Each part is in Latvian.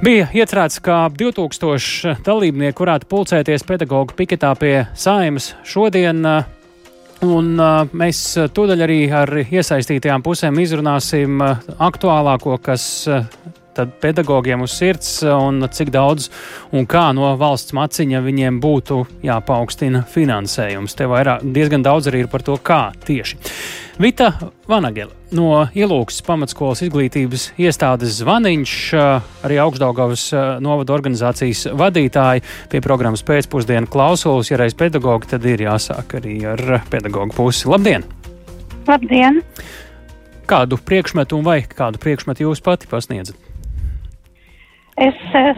Bija iecerēts, ka 2000 dalībnieku varētu pulcēties pedagoģu piketā pie saimas šodien. Un uh, mēs tūdaļ arī ar iesaistītajām pusēm izrunāsim aktuālāko, kas tad pedagogiem uz sirds un cik daudz un kā no valsts maciņa viņiem būtu jāpaukstina finansējums. Te vairāk diezgan daudz arī ir par to, kā tieši. Vita Vanagela no Ilūkas pamatskolas izglītības iestādes zvaniņš, arī augstdaugavas novada organizācijas vadītāji pie programmas pēcpusdienu klausulas. Ja reiz pedagogi, tad ir jāsāk arī ar pedagogu pusi. Labdien! Labdien! Kādu priekšmetu vai kādu priekšmetu jūs pati pasniedzat? Es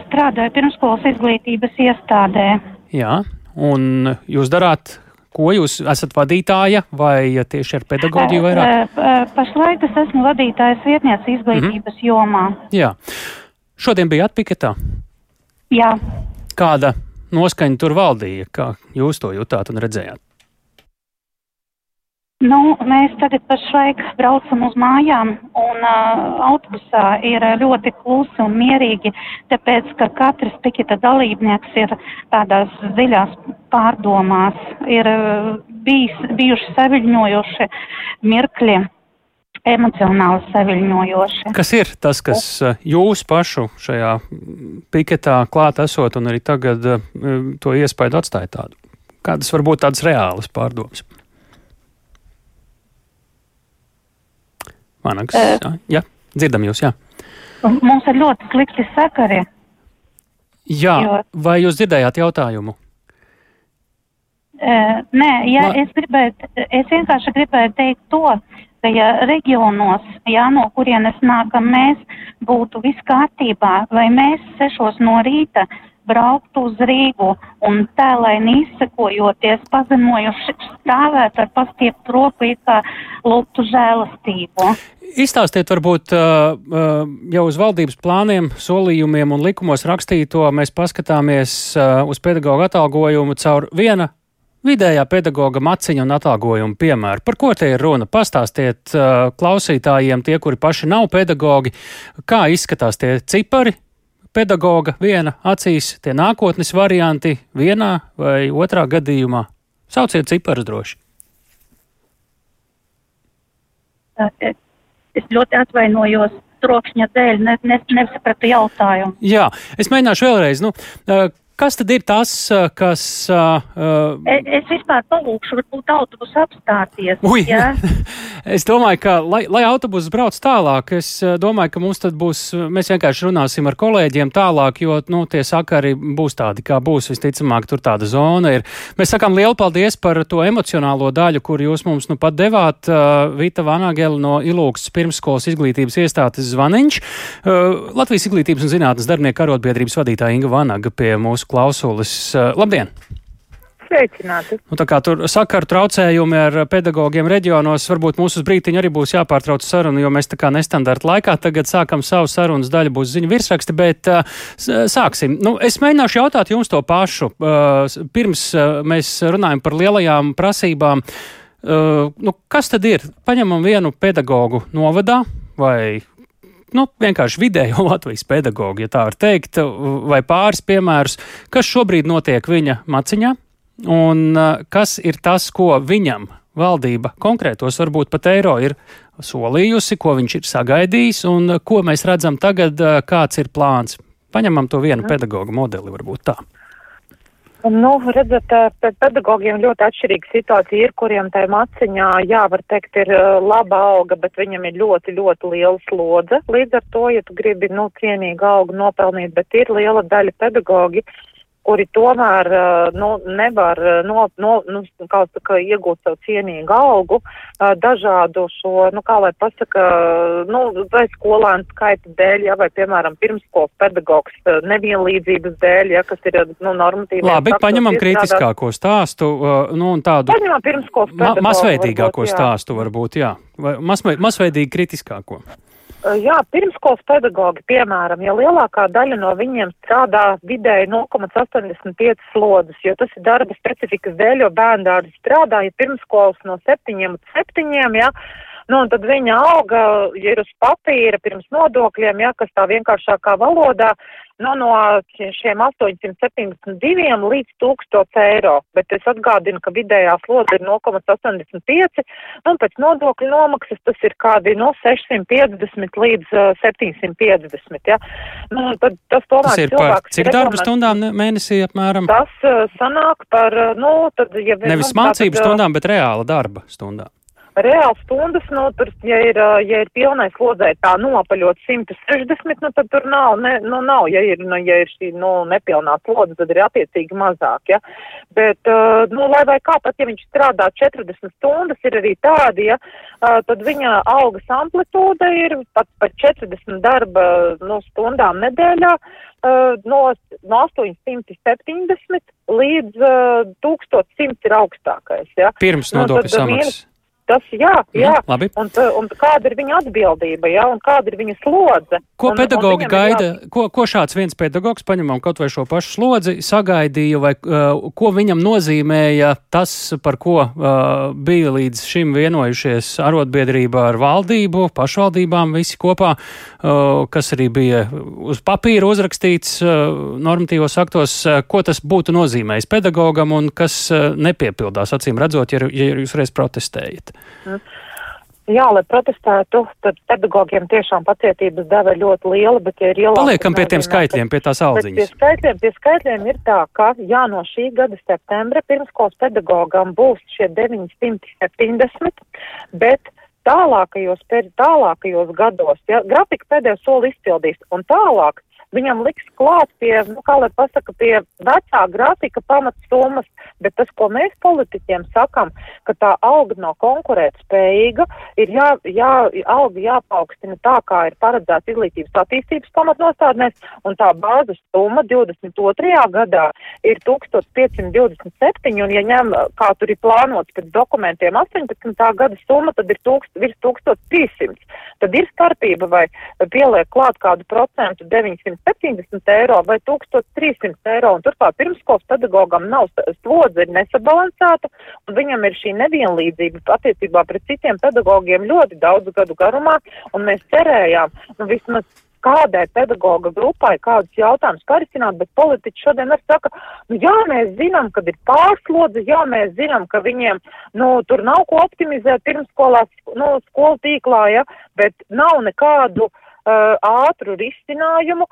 strādāju pirmskolas izglītības iestādē. Jā, un jūs darāt Ko jūs esat vadītāja vai tieši ar pedagoģiju vairāk? Pašlaik es esmu vadītājas vietniece izglītības mm -hmm. jomā. Jā. Šodien bija atpiketā? Jā. Kāda noskaņa tur valdīja? Kā jūs to jutāt un redzējāt? Nu, mēs tagad pašlaik braucam uz mājām, un uh, autobusā ir ļoti klusi un mierīgi, tāpēc, ka katrs piketa dalībnieks ir tādās dziļās pārdomās, ir uh, bijis, bijuši saviļņojoši mirkļi emocionāli saviļņojoši. Kas ir tas, kas jūs pašu šajā piketā klāt esot un arī tagad to iespēju atstāja tādu? Kādas varbūt tādas reālas pārdomas? Vanags, uh, jā, dzirdam jūs, jā. Mums ir ļoti slikti sakari. Jā, jo... vai jūs dzirdējāt jautājumu? Uh, nē, jā, La... es, gribēju, es vienkārši gribēju teikt to, ka ja reģionos, jā, no kurienes nākam mēs, būtu viss kārtībā, vai mēs sešos no rīta braukt uz Rīgu un tēlaini izsekojoties, pazemojuši stāvēt ar pastieptu roku, kā lūgtu žēlastību. Izstāstiet varbūt jau uz valdības plāniem, solījumiem un likumos rakstīto. Mēs paskatāmies uz pedagoģa atalgojumu caur viena vidējā pedagoga maciņa un atalgojuma piemēru. Par ko te ir runa? Pastāstiet klausītājiem, tie, kuri paši nav pedagogi, kā izskatās tie cipari, pedagoga viena acīs, tie nākotnes varianti vienā vai otrā gadījumā? Sauciet ciparus droši. Es ļoti atvainojos trokšņa dēļ, ne, ne, nesapratu jautājumu. Jā, es mēģināšu vēlreiz. Nu, Kas tad ir tas, kas. Uh, es vispār palūkšu, varbūt autobusu apstāties. Ui, es domāju, ka, lai, lai autobusu brauc tālāk, es domāju, ka mums tad būs, mēs vienkārši runāsim ar kolēģiem tālāk, jo, nu, tie sakari būs tādi, kā būs, visticamāk, tur tāda zona ir. Mēs sakām lielu paldies par to emocionālo daļu, kur jūs mums nu pat devāt. Uh, Vita Vanagela no Ilūks pirmskolas izglītības iestādes zvaniņš. Uh, Latvijas izglītības un zinātnes darbinieku arotbiedrības vadītāja Inga Vanaga pie mūsu mūsu klausulis. Eh, labdien! Sveicināti! Nu, tā kā tur sakaru traucējumi ar pedagogiem reģionos, varbūt mūsu brītiņi arī būs jāpārtrauc saruna, jo mēs tā kā nestandarta laikā tagad sākam savu sarunas daļu, būs ziņu virsraksti, bet uh, sāksim. Nu, es mēģināšu jautāt jums to pašu. Uh, pirms uh, mēs runājam par lielajām prasībām. Nu, kas tad ir? Paņemam vienu pedagogu novadā vai nu, vienkārši vidējo Latvijas pedagogu, ja tā var teikt, vai pāris piemērus, kas šobrīd notiek viņa maciņā, un kas ir tas, ko viņam valdība konkrētos varbūt pat eiro ir solījusi, ko viņš ir sagaidījis, un ko mēs redzam tagad, kāds ir plāns. Paņemam to vienu pedagoģu modeli, varbūt tā. Nu, redzat, pēc pedagogiem ļoti atšķirīga situācija ir, kuriem tai maciņā, jā, var teikt, ir laba alga, bet viņam ir ļoti, ļoti liela slodze. Līdz ar to, ja tu gribi, nu, cienīgu algu nopelnīt, bet ir liela daļa pedagogi, uh, kuri tomēr nu, nevar no, no, nu, kā saka, iegūt savu cienīgu algu dažādu šo, nu, kā lai pasaka, nu, vai skolēnu skaita dēļ, ja, vai, piemēram, pirmskolas pedagogs nevienlīdzības dēļ, ja, kas ir, nu, normatīvi. Labi, paņemam kritiskāko stāstu, nu, un tādu. Paņemam pirmskolas pedagogu. Ma masveidīgāko varbūt, stāstu varbūt, jā. Vai masveidīgi kritiskāko. Jā, pirmskolas pedagogi, piemēram, ja lielākā daļa no viņiem strādā vidēji 0,85 slodzes, jo tas ir darba specifikas dēļ, jo bērndārdi strādā, ja pirmskolas no 7 līdz 7, ja, Nu, un tad viņa alga, ja ir uz papīra pirms nodokļiem, ja, kas tā vienkāršākā valodā, nu, no šiem 872 līdz 1000 eiro. Bet es atgādinu, ka vidējā slodze ir 0,85, un pēc nodokļu nomaksas tas ir kādi no 650 līdz uh, 750. Ja. Nu, tad tas tomēr tas ir par cik darba stundām mēnesī apmēram? Tas uh, sanāk par, nu, tad, ja... Nevis nu, mācību stundām, bet reāla darba stundām reāls stundas, nu, tur, ja ir, ja ir pilnais slodzē tā nopaļot 160, nu, tad tur nav, ne, nu, nav, ja ir, nu, ja ir šī, nu, nepilnā slodze, tad ir attiecīgi mazāk, ja. Bet, nu, lai vai kā, pat ja viņš strādā 40 stundas, ir arī tādi, ja, tad viņa algas amplitūda ir pat par 40 darba, nu, stundām nedēļā, no, no 870 līdz uh, 1100 ir augstākais, ja. Pirms nodokļu nu, samaksas. Tas, jā, jā. Mm, labi. un, un kāda ir viņa atbildība, jā, un kāda ir viņa slodze? Ko un, pedagogi un gaida, jā... ko, ko šāds viens pedagogs, paņemam kaut vai šo pašu slodzi, sagaidīja, vai uh, ko viņam nozīmēja tas, par ko uh, bija līdz šim vienojušies arotbiedrība ar valdību, pašvaldībām, visi kopā, uh, kas arī bija uz papīra uzrakstīts uh, normatīvos aktos, uh, ko tas būtu nozīmējis pedagogam un kas uh, nepiepildās, acīm redzot, ja, ja jūs reiz protestējat. Jā, lai protestētu, tad pedagogiem tiešām pacietības deva ļoti liela, bet ja ir ielāka... Paliekam pie tiem skaitļiem, pie tās audziņas. Pie skaitļiem, pie skaitļiem ir tā, ka, jā, no šī gada septembra pirmskolas pedagogam būs šie 970, bet tālākajos, tālākajos gados, ja, grafika pēdējo soli izpildīs, un tālāk viņam liks klāt pie, nu, kā lai pasaka, pie vecā grafika pamatsummas, bet tas, ko mēs politiķiem sakam, ka tā alga nav konkurētspējīga, ir jā, jā, alga jāpaukstina tā, kā ir paredzēts izglītības attīstības pamatnostādnēs, un tā bāzes summa 22. gadā ir 1527, un ja ņem, kā tur ir plānots pēc dokumentiem 18. gada summa, tad ir tūkst, virs 1300. Tad ir starpība vai pieliek klāt kādu procentu 900 770 eiro vai 1300 eiro, un turklāt pirmskolas pedagogam nav slodze ir nesabalansēta, un viņam ir šī nevienlīdzība attiecībā pret citiem pedagogiem ļoti daudz gadu garumā, un mēs cerējām, nu vismaz kādai pedagoga grupai kādus jautājumus parisināt, bet politiķi šodien arī saka, nu jā, mēs zinām, kad ir pārslodze, jā, mēs zinām, ka viņiem, nu, tur nav ko optimizēt pirmskolās, nu, skolu tīklā, ja, bet nav nekādu uh, uh, ātru risinājumu,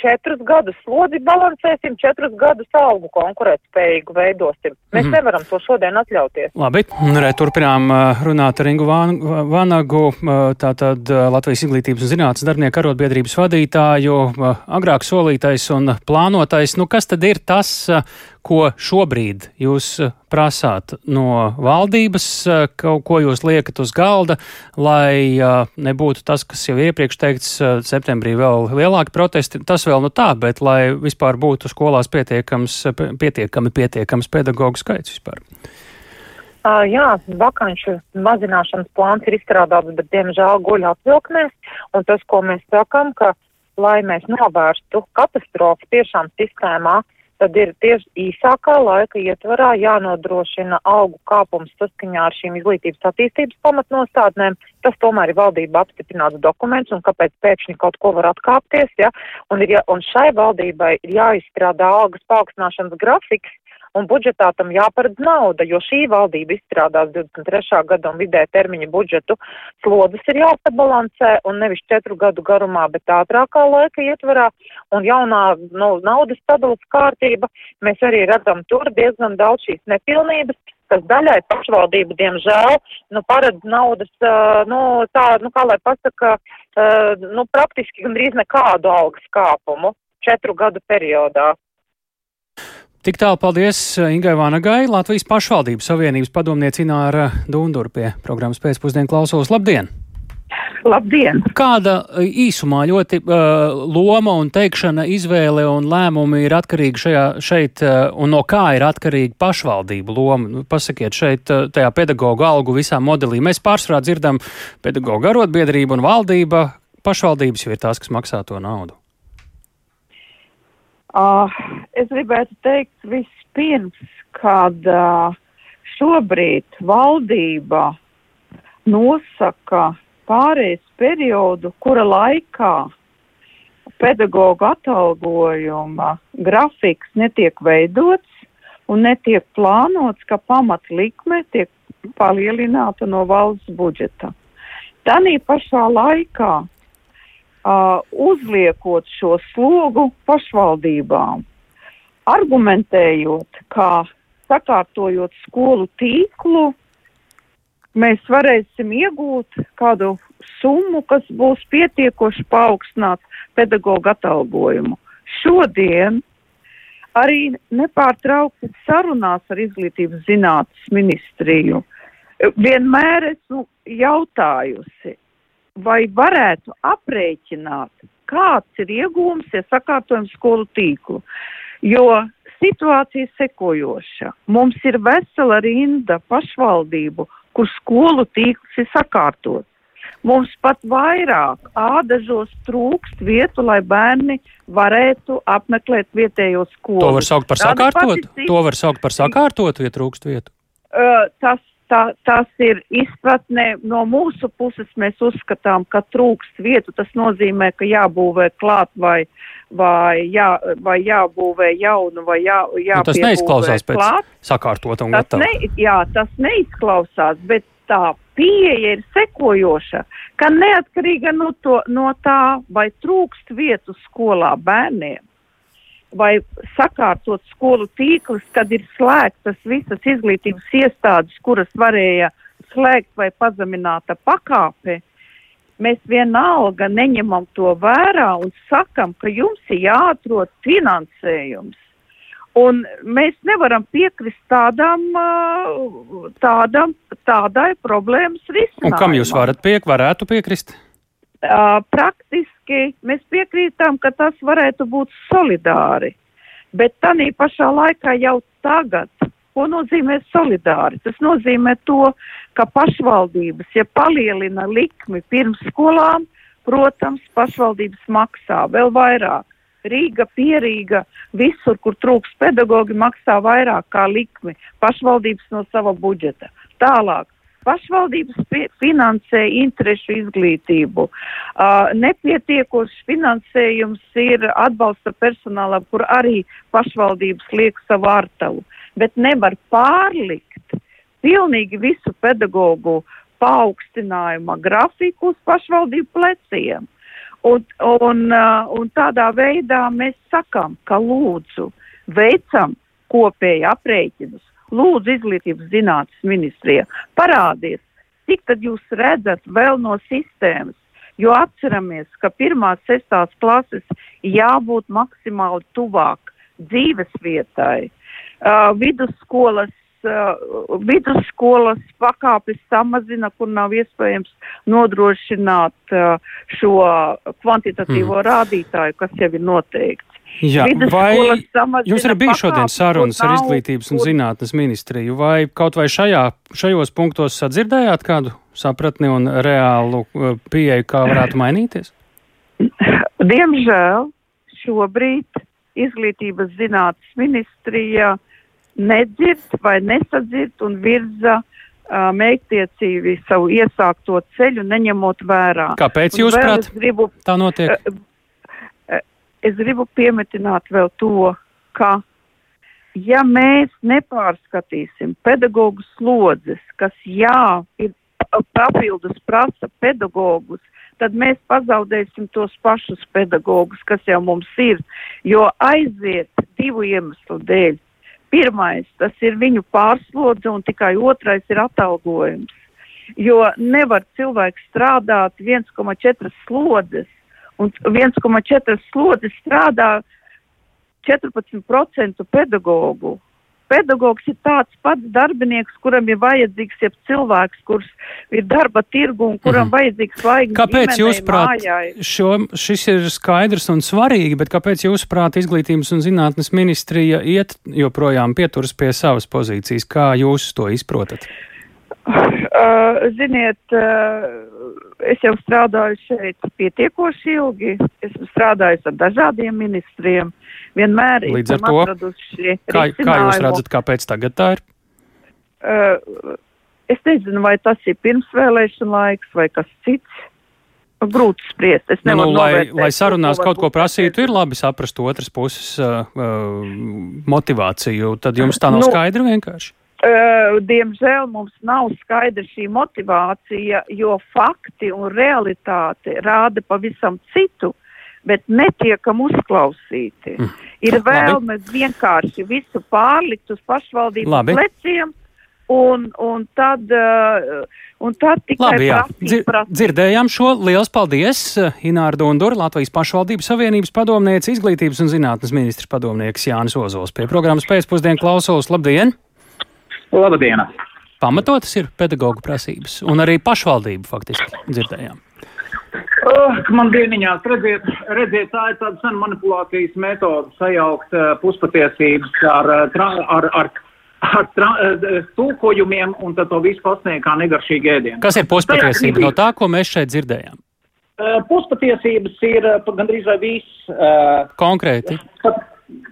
četrus gadus slodzi balansēsim, četrus gadus algu konkurētspējīgu veidosim. Mēs mm. nevaram to šodien atļauties. Labi, re, turpinām runāt ar Ingu Vanagu, tātad Latvijas izglītības un zinātnes darbinieku arotbiedrības vadītāju, agrāk solītais un plānotais. Nu, kas tad ir tas, ko šobrīd jūs eh, prasāt no valdības, eh, ko, jūs liekat uz galda, lai uh, nebūtu tas, kas jau iepriekš teikts, septembrī vēl lielāki protesti, tas vēl nu tā, bet lai vispār būtu skolās pietiekams, pietiekami pietiekams pedagoģu skaits vispār. Uh, jā, vakanču mazināšanas plāns ir izstrādāts, bet diemžēl guļ atvilknēs, un tas, ko mēs sakam, ka, lai mēs novērstu katastrofu tiešām sistēmā, uh, tad ir tieši īsākā laika ietvarā jānodrošina algu kāpums saskaņā ar šīm izglītības attīstības pamatnostādnēm. Tas tomēr ir valdība apstiprināts dokuments, un kāpēc pēkšņi kaut ko var atkāpties, ja? Un, ir, ja, un šai valdībai ir jāizstrādā algas paaugstināšanas grafiks, un budžetā tam jāparedz nauda, jo šī valdība izstrādās 23. gada un vidē termiņa budžetu. Slodzes ir jāsabalansē un nevis četru gadu garumā, bet ātrākā laika ietvarā un jaunā nu, naudas sadalas kārtība. Mēs arī redzam tur diezgan daudz šīs nepilnības kas daļai pašvaldība, diemžēl, nu, paredz naudas, nu, tā, nu, kā lai pasaka, nu, praktiski gandrīz nekādu algas kāpumu četru gadu periodā. Tik tālu paldies eh, Ingai Vanagai, Latvijas pašvaldības savienības padomnieci Ināra Dundura pie programmas pēcpusdienu klausos. Labdien! Labdien! Kāda eh, īsumā ļoti uh, loma un teikšana, izvēle un lēmumi ir atkarīgi šajā, šeit uh, un no kā ir atkarīga pašvaldību loma? Nu, pasakiet šeit uh, tajā pedagoģu algu visā modelī. Mēs pārsvarā dzirdam pedagoģu arotbiedrību un valdība, pašvaldības jau ir tās, kas maksā to naudu. Uh, es gribētu teikt vispirms, kad šobrīd valdība nosaka pārējais periodu, kura laikā pedagoģa atalgojuma grafiks netiek veidots un netiek plānots, ka pamatlikme tiek palielināta no valsts budžeta. Tanī pašā laikā uh, uzliekot šo slogu pašvaldībām, argumentējot, kā sakārtojot skolu tīklu, mēs varēsim iegūt kādu summu, kas būs pietiekoši paaugstināts pedagoģa atalgojumu. Šodien arī nepārtraukti sarunās ar izglītības zinātnes ministriju vienmēr esmu jautājusi, vai varētu aprēķināt, kāds ir iegūms, ja sakārtojam skolu tīklu. Jo situācija sekojoša. Mums ir vesela rinda pašvaldību, kur skolu tīkls ir sakārtots. Mums pat vairāk ādažos trūkst vietu, lai bērni varētu apmeklēt vietējo skolu. To var saukt par sakārtotu? To var saukt par sakārtotu, ja trūkst vietu? Uh, tas tā, tas ir izpratnē no mūsu puses. Mēs uzskatām, ka trūkst vietu. Tas nozīmē, ka jābūvē klāt vai, vai, jā, vai jābūvē jaunu vai jā, jā nu, tas neizklausās pēc klāt. sakārtot un gatavot. Ne, jā, tas neizklausās, bet tā pieeja ir sekojoša, ka neatkarīga no, to, no tā, vai trūkst vietu skolā bērniem, vai sakārtot skolu tīklus, kad ir slēgtas visas izglītības iestādes, kuras varēja slēgt vai pazemināta pakāpe, mēs vienalga neņemam to vērā un sakam, ka jums ir jāatrod finansējums. Un mēs nevaram piekrist tādām, tādām, tādai problēmas risinājumam. Un kam jūs varat piek, varētu piekrist? Praktiski mēs piekrītam, ka tas varētu būt solidāri, bet tādā pašā laikā jau tagad, ko nozīmē solidāri? Tas nozīmē to, ka pašvaldības, ja palielina likmi pirms skolām, protams, pašvaldības maksā vēl vairāk. Rīga, Pierīga, visur, kur trūks pedagogi, maksā vairāk kā likmi pašvaldības no sava budžeta. Tālāk pašvaldības finansē interešu izglītību. Uh, nepietiekošs finansējums ir atbalsta personālam, kur arī pašvaldības liek savu ārtavu, bet nevar pārlikt pilnīgi visu pedagoģu paaugstinājuma grafiku uz pašvaldību pleciem. Un, un, uh, un tādā veidā mēs sakam, ka lūdzu veicam kopēji aprēķinus Lūdzu, izglītības zinātnes ministrija, parādiet, cik tad jūs redzat vēl no sistēmas, jo atceramies, ka pirmās, sestās klases jābūt maksimāli tuvāk dzīves vietai. Uh, vidusskolas uh, vidusskolas pakāpes samazina, kur nav iespējams nodrošināt uh, šo kvantitatīvo mm. rādītāju, kas jau ir noteikts. Jā, vai jums arī bija šodien sarunas ar izglītības un zinātnes ministriju, vai kaut vai šajā, šajos punktos sadzirdējāt kādu sapratni un reālu uh, pieeju, kā varētu mainīties? Diemžēl šobrīd izglītības zinātnes ministrija nedzird vai nesadzird un virza uh, mēgtiecīgi savu iesākto ceļu, neņemot vērā. Kāpēc jūs prāt gribu, tā notiek? Uh, es gribu piemetināt vēl to, ka ja mēs nepārskatīsim pedagoģu slodzes, kas jā, ir papildus prasa pedagogus, tad mēs pazaudēsim tos pašus pedagogus, kas jau mums ir, jo aiziet divu iemeslu dēļ. Pirmais, tas ir viņu pārslodze, un tikai otrais ir atalgojums. Jo nevar cilvēks strādāt 1,4 slodzes un 1,4 slodzi strādā 14% pedagoģu. Pedagogs ir tāds pats darbinieks, kuram ir vajadzīgs ja cilvēks, kurš ir darba tirgu un kuram mm. vajadzīgs laiks. Kāpēc jūs prāt, šo, šis ir skaidrs un svarīgi, bet kāpēc jūs prāt izglītības un zinātnes ministrija iet joprojām pieturas pie savas pozīcijas? Kā jūs to izprotat? Uh, ziniet, uh, es jau strādāju šeit pietiekoši ilgi. Esmu strādājis ar dažādiem ministriem. Vienmēr Līdz ar to, kā, kā jūs redzat, kāpēc tagad tā ir? Uh, Es nezinu, vai tas ir pirmsvēlēšana laiks vai kas cits. Grūti spriest. Es Nu, nevaru lai, novērtēt, lai sarunās kaut ko prasītu, ir labi saprast otras puses uh, uh, motivāciju. Tad jums tā nav Nu, skaidra vienkārši. Uh, diemžēl mums nav skaidra šī motivācija, jo fakti un realitāte rāda pavisam citu, bet netiekam uzklausīti. Mm. Ir vēlme vienkārši visu pārlikt uz pašvaldību Labi. pleciem, un, un tad, uh, un tad tikai Labi, jā. prasīt, Dzir prasīt. dzirdējām šo. Liels paldies! Ināra Dundura, Latvijas pašvaldības savienības padomniece, izglītības un zinātnes ministrs padomnieks Jānis Ozols. Pie programmas pēcpusdienu klausos. Labdien! Labdien! Pamatotas ir pedagoģu prasības un arī pašvaldību faktiski dzirdējām. Oh, man dieniņās redziet, redziet, tā ir tāda sena manipulācijas metode sajaukt uh, puspatiesības ar, uh, ar, ar, ar tra, uh, tulkojumiem un tad to visu pasniegt kā negaršīgi ēdienu. Kas ir puspatiesība no tā, ko mēs šeit dzirdējām? Uh, puspatiesības ir uh, gandrīz vai viss. Uh, Konkrēti. pat,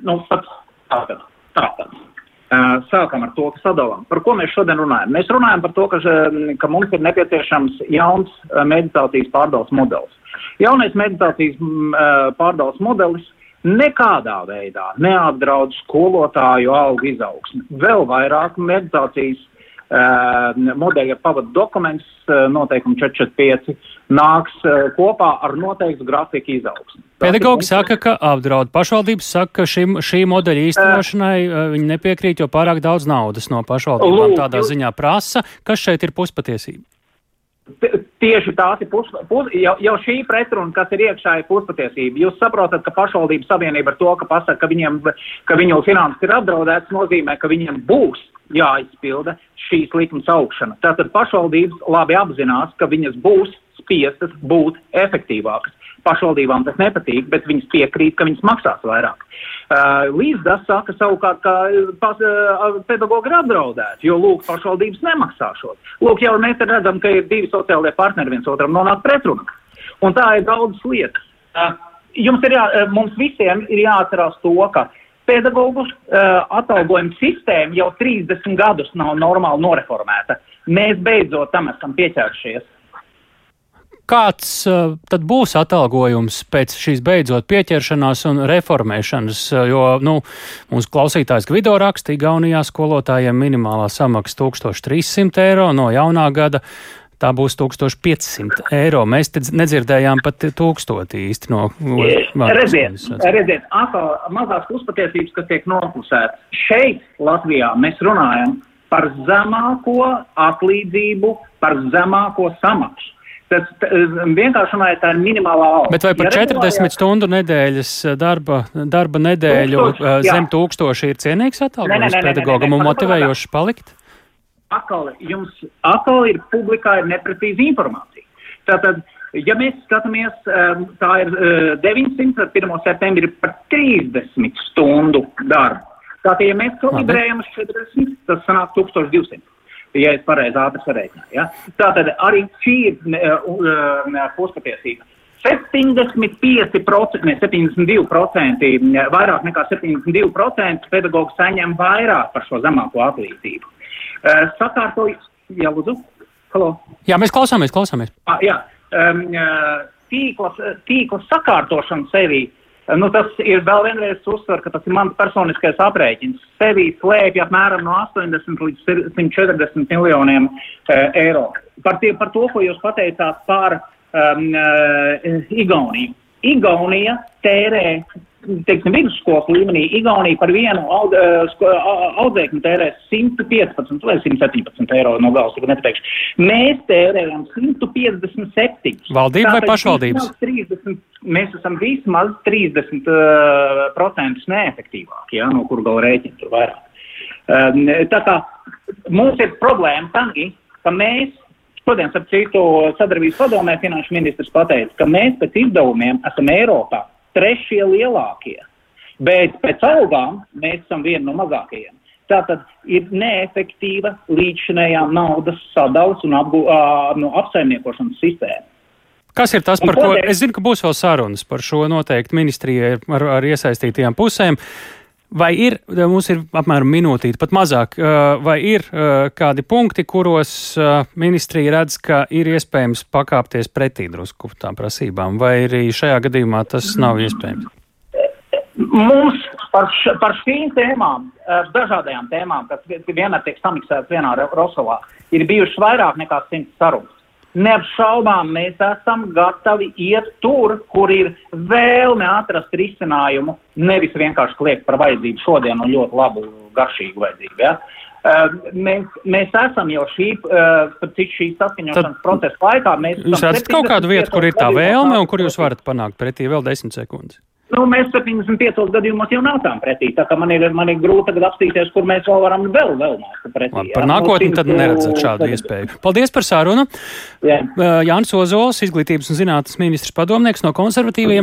nu, pat tātad, tātad. Sākam ar to, ka sadalām. Par ko mēs šodien runājam? Mēs runājam par to, ka, ka mums ir nepieciešams jauns meditācijas pārdales modelis. Jaunais meditācijas pārdales modelis nekādā veidā neapdraud skolotāju algu izaugsmi. Vēl vairāk meditācijas modeļa pavadu dokuments, uh, noteikumi 445, nāks uh, kopā ar noteiktu grafiku izaugsmi. Pedagogi saka, ka apdraud. Pašvaldības saka, ka šim, šī modeļa īstenošanai uh, viņi nepiekrīt, jo pārāk daudz naudas no pašvaldībām tādā ziņā prasa. Kas šeit ir puspatiesība? Tieši tās ir pus, pus, jau, jau šī pretruna, kas ir iekšā, ir puspatiesība. Jūs saprotat, ka pašvaldības savienība ar to, ka pasaka, ka, viņiem, ka viņu finanses ir apdraudētas, nozīmē, ka viņiem būs jāizpilda šīs likums augšana. Tātad pašvaldības labi apzinās, ka viņas būs spiestas būt efektīvākas. Pašvaldībām tas nepatīk, bet viņas piekrīt, ka viņas maksās vairāk. Uh, Līdzdas saka savukārt, ka uh, uh, pedagogi ir apdraudēti, jo, lūk, pašvaldības nemaksā šo. Lūk, jau mēs redzam, ka ir divi sociālie partneri viens otram nonāk pretrunā. Un tā ir daudz lietas. Jums ir jā, mums visiem ir jāatcerās to, ka pedagogu uh, atalgojuma sistēma jau 30 gadus nav normāli noreformēta. Mēs beidzot tam esam pieķēršies. Kāds uh, tad būs atalgojums pēc šīs beidzot pieķeršanās un reformēšanas? Uh, jo, nu, mūsu klausītājs Gvido raksta, Igaunijā skolotājiem minimālā samaksa 1300 eiro no jaunā gada. Tā būs 1500 eiro. Mēs te nedzirdējām pat 1000 īsti no Redziet, redziet atkal mazās puspatiesības, kas tiek noklusētas. Šeit, Latvijā, mēs runājam par zemāko atlīdzību, par zemāko samaksu. Tas vienkārši runājot, tā ir minimālā alga. Bet vai par Ja 40 regulējās- stundu nedēļas eh, darba, darba nedēļu Tūkstoši, eh, zem tūkstoši ir cienīgs atalgojums pedagogam un motivējošs palikt? atkal jums atkal ir publikā ir neprecīza informācija. Tātad, ja mēs skatāmies, tā ir uh, 900, tad 1. septembrī par 30 stundu darbu. Tātad, ja mēs kalibrējam uz 40, tas sanāk 1200. Ja es pareizi ātri sarēķināju. Ja? Tātad arī šī ir uh, uh, puspatiesība. 75%, ne 72%, vairāk nekā 72% pedagogu saņem vairāk par šo zemāko atlīdzību. Uh, sakārtoju, jā, lūdzu. Halo. Jā, mēs klausāmies, klausāmies. Ah, jā, um, tīklas, tīklas sakārtošana sevī. Nu, tas ir vēl vienreiz uzsver, ka tas ir mans personiskais aprēķins. Sevī slēpj apmēram no 80 līdz 140 miljoniem uh, eiro. Par, tie, par to, ko jūs pateicāt par um, uh, Igauniju. Igaunija tērē, teiksim, vidusskolas līmenī, Igaunija par vienu aud, uh, sko- a- audzēkņu tērē 115 vai 117 eiro no galvas, ja nepateikšu. Mēs tērējam 157. Valdība vai Tātad pašvaldības? vismaz 30, mēs esam vismaz 30% uh, procentus neefektīvāki, ja, no kur vēl rēķina tur vairāk. Um, tā kā mums ir problēma tangi, ka mēs Šodien, ap citu, sadarbības padomē finanšu ministrs pateica, ka mēs pēc izdevumiem esam Eiropā trešie lielākie, bet pēc algām mēs esam vieni no mazākajiem. Tātad ir neefektīva līdzšinējā naudas sadalas un apgu, uh, no apsaimniekošanas sistēma. Kas ir tas, par ko es zinu, ka būs vēl sarunas par šo noteikti ministrijai ar, ar iesaistītajām pusēm. Vai ir, mums ir apmēram minūtīte, pat mazāk, vai ir kādi punkti, kuros ministrija redz, ka ir iespējams pakāpties pretī drusku tām prasībām, vai arī šajā gadījumā tas nav iespējams? Mums par, š, par šīm tēmām, dažādajām tēmām, kas vienmēr tiek samiksētas vienā Rosovā, ir bijušas vairāk nekā simts sarunas. Neapšaubām mēs esam gatavi iet tur, kur ir vēlme atrast risinājumu, nevis vienkārši kliegt par vajadzību šodien un ļoti labu, garšīgu vajadzību. Ja? Uh, mēs, mēs esam jau šī, uh, šī saskaņošanas procesa laikā. Jūs redzat kaut kādu vietu, kur ir tā vēlme un kur jūs varat panākt pretī vēl desmit sekundes? Nu, mēs 75 gadījumos jau nācām pretī, tā kā man ir, man ir grūti tagad apstīties, kur mēs vēl varam vēl, vēl nākt pretī. Labi, par nākotni tad neredzat šādu iespēju. Paldies par sārunu. Jā. Jānis Ozols, izglītības un zinātnes ministrs padomnieks no konservatīvajiem